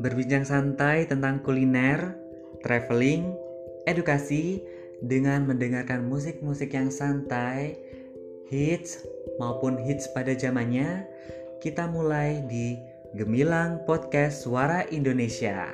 berbincang santai tentang kuliner, traveling, edukasi, dengan mendengarkan musik-musik yang santai, hits maupun hits pada zamannya, kita mulai di Gemilang Podcast Suara Indonesia.